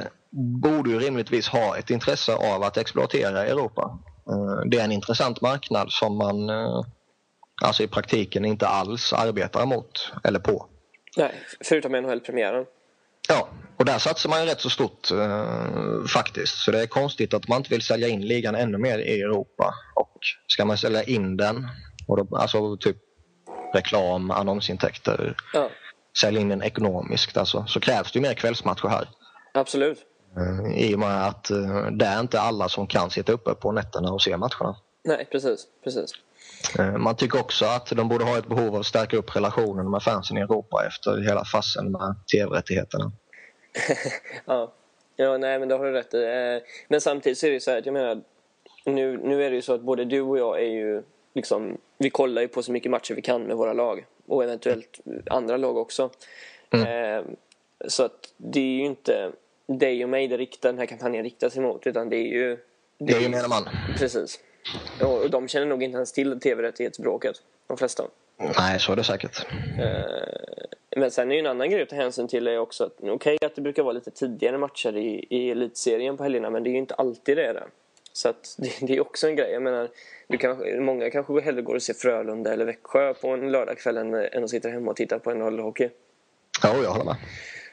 S2: borde ju rimligtvis ha ett intresse av att exploatera Europa. Uh, det är en intressant marknad som man uh, alltså i praktiken inte alls arbetar mot eller på.
S1: Nej, förutom NHL-premiären.
S2: Ja, och där satsar man ju rätt så stort eh, faktiskt. Så det är konstigt att man inte vill sälja in ligan ännu mer i Europa. Och ska man sälja in den, och då, alltså typ reklam, annonsintäkter, ja. sälja in den ekonomiskt, alltså, så krävs det ju mer kvällsmatcher här.
S1: Absolut.
S2: Eh, I och med att eh, det är inte alla som kan sitta uppe på nätterna och se matcherna.
S1: Nej, precis. precis.
S2: Eh, man tycker också att de borde ha ett behov av att stärka upp relationen med fansen i Europa efter hela fasen med tv-rättigheterna.
S1: ja. ja, nej men det har du rätt i. Eh, men samtidigt så är det så här att jag menar, nu, nu är det ju så att både du och jag är ju liksom, vi kollar ju på så mycket matcher vi kan med våra lag och eventuellt andra lag också. Mm. Eh, så att det är ju inte dig och mig det riktar, den här kampanjen riktar sig mot utan det är ju...
S2: Det, det är ju gemene man.
S1: Precis. Och de känner nog inte ens till tv-rättighetsbråket, de flesta.
S2: Nej, så är det säkert.
S1: Eh, men sen är ju en annan grej att ta hänsyn till är också att okej okay, att det brukar vara lite tidigare matcher i, i elitserien på helgerna men det är ju inte alltid det är det. Så att det, det är också en grej. Jag menar, du kan, många kanske hellre går och ser Frölunda eller Växjö på en lördagkväll än, än att sitta hemma och titta på en hockey.
S2: Ja, jag håller med.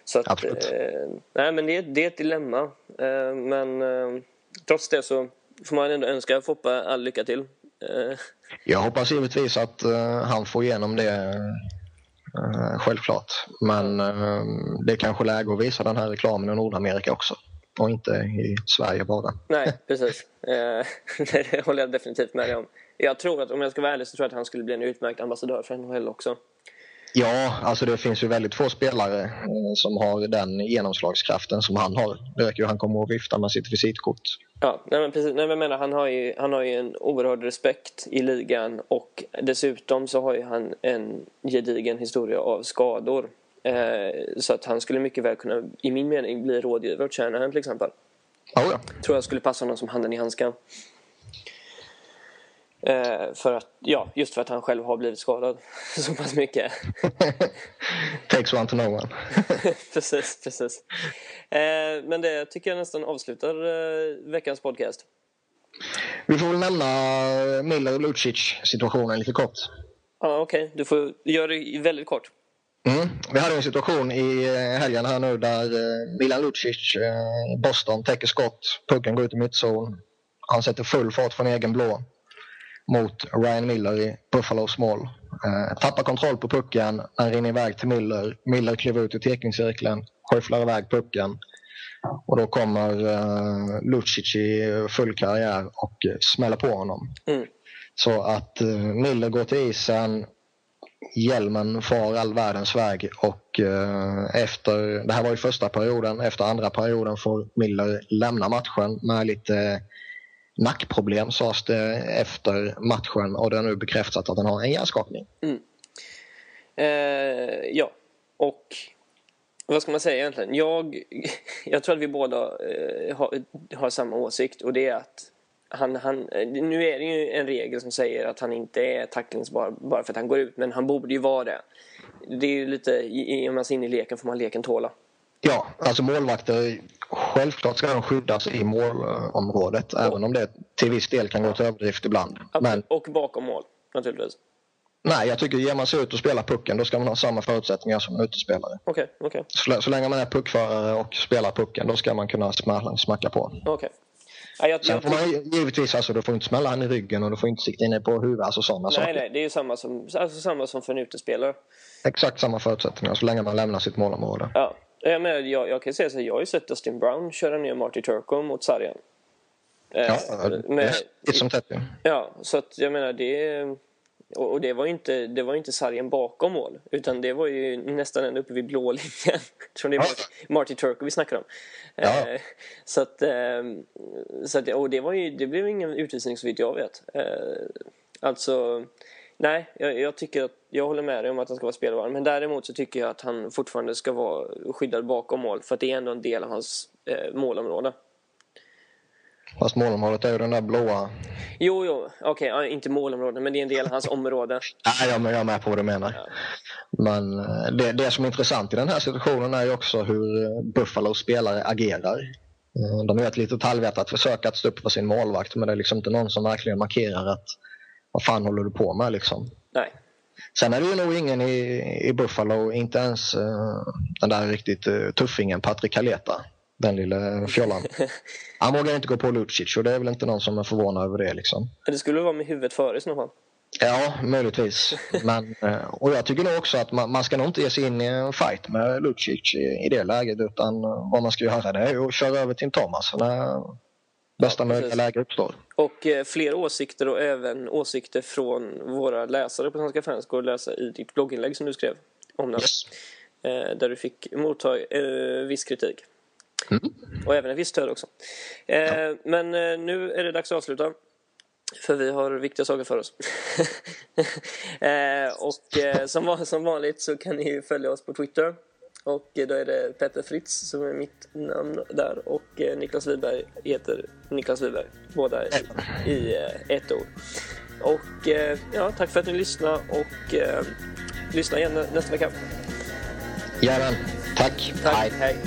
S1: Så att, Absolut. Eh, nej, men det, det är ett dilemma. Eh, men eh, trots det så får man ändå önska Foppa all lycka till. Eh,
S2: Jag hoppas givetvis att uh, han får igenom det uh, självklart. Men det är kanske läge att visa den här reklamen i Nordamerika också. och inte i Sverige bara.
S1: Nej, precis. Eh, det håller jag definitivt med dig om. Jag tror att om jag ska vara ärlig så tror jag att han skulle bli en utmärkt ambassadör för NHL också.
S2: Ja, alltså det finns ju väldigt få spelare eh, som har den genomslagskraften som han har. Det räcker ju han kommer att vifta med sitt visitkort.
S1: Ja, nej men precis. Nej, men jag menar, han, har ju, han har ju en oerhörd respekt i ligan och dessutom så har ju han en gedigen historia av skador. Eh, så att han skulle mycket väl kunna, i min mening, bli rådgivare åt Shanahan till exempel.
S2: Oh ja.
S1: Tror jag skulle passa honom som handen i handsken. Eh, för att, ja, just för att han själv har blivit skadad så pass mycket.
S2: Takes one to know one.
S1: precis, precis. Eh, men det tycker jag nästan avslutar eh, veckans podcast.
S2: Vi får väl nämna Miller och Lucic situationen lite kort.
S1: Ja, Okej, okay. du får göra det väldigt kort.
S2: Mm. Vi hade en situation i helgen här nu där Milan Lucic, Boston, täcker skott. Pucken går ut i mittzon. Han sätter full fart från egen blå mot Ryan Miller i Buffalos mål. Eh, tappar kontroll på pucken, han rinner iväg till Miller. Miller kliver ut i teckningscirkeln, skyfflar iväg pucken. Och då kommer eh, Lucic i full karriär och smäller på honom. Mm. Så att eh, Miller går till isen, hjälmen far all världens väg och eh, efter, det här var ju första perioden, efter andra perioden får Miller lämna matchen med lite nackproblem sades det efter matchen och det har nu bekräftat att han har en hjärnskakning. Mm.
S1: Eh, ja, och vad ska man säga egentligen? Jag, jag tror att vi båda eh, har, har, samma åsikt och det är att han, han, eh, nu är det ju en regel som säger att han inte är tacklingsbar bara för att han går ut men han borde ju vara det. Det är ju lite, i man sig in i leken får man leken tåla.
S2: Ja, alltså målvakter, självklart ska de skyddas i målområdet och, även om det till viss del kan gå till överdrift ibland.
S1: Men, och bakom mål naturligtvis.
S2: Nej, jag tycker ger man sig ut och spelar pucken då ska man ha samma förutsättningar som en utespelare.
S1: Okay, okay.
S2: Så, så länge man är puckförare och spelar pucken då ska man kunna smälla, smacka på.
S1: Okay.
S2: Ja, jag, Sen får man givetvis, alltså, du får inte smälla han i ryggen och du får inte sikta in på huvudet, alltså sådana
S1: nej,
S2: saker.
S1: Nej, det är ju samma som, alltså, samma som för en utespelare.
S2: Exakt samma förutsättningar så länge man lämnar sitt målområde.
S1: Ja, jag, menar, jag, jag kan säga så jag har ju sett Dustin Brown köra ner Marty Turco mot sargen.
S2: Ja, eh, med, det är som tätt
S1: Ja, så att jag menar det... Och, och det var ju inte, det var inte sargen bakom mål utan det var ju nästan ända uppe vid blå linjen. Tror det var ja. Marty Turco vi snackar om. Ja. Eh, så att, eh, så att, och det var ju, det blev ingen utvisning så vitt jag vet. Eh, alltså Nej, jag, jag, tycker att jag håller med dig om att han ska vara spelbar. Men däremot så tycker jag att han fortfarande ska vara skyddad bakom mål. För att det är ändå en del av hans eh, målområde.
S2: Fast målområdet är ju den där blåa...
S1: Jo, jo, okej, okay, inte målområdet, men det är en del av hans område.
S2: Nej, jag, jag är med på vad du menar. Ja. Men eh, det, det som är intressant i den här situationen är ju också hur eh, Buffalos spelare agerar. Eh, de gör ett litet halvhjärtat försök att stå upp för sin målvakt, men det är liksom inte någon som verkligen markerar att vad fan håller du på med liksom?
S1: Nej.
S2: Sen är det ju nog ingen i, i Buffalo, inte ens uh, den där riktigt uh, tuffingen Patrik Kaleta, den lilla fjollan. Han vågar inte gå på Lucic och det är väl inte någon som är förvånad över det liksom.
S1: Det skulle vara med huvudet före i så fall.
S2: Ja, möjligtvis. Men, uh, och jag tycker nog också att man, man, ska nog inte ge sig in i en fight med Lucic i, i det läget utan vad man ska göra det är att köra över Tim Thomas när bästa ja, möjliga läge uppstår.
S1: Och eh, fler åsikter och även åsikter från våra läsare på Svenska fans går att läsa i ditt blogginlägg som du skrev om den. Yes. Eh, där du fick motta eh, viss kritik. Mm. Och även en viss stöd också. Ja. Men nu är det dags att avsluta. För vi har viktiga saker för oss. Och som, som vanligt så kan ni följa oss på Twitter och då är det Petter Fritz som är mitt namn där och eh, Niklas Wiberg heter Niklas Wiberg. Båda i, i eh, ett ord. Och eh, ja, tack för att ni lyssnade och eh, lyssna igen nästa vecka.
S2: Jajamän. Tack.
S1: Tack. Hej. Hej.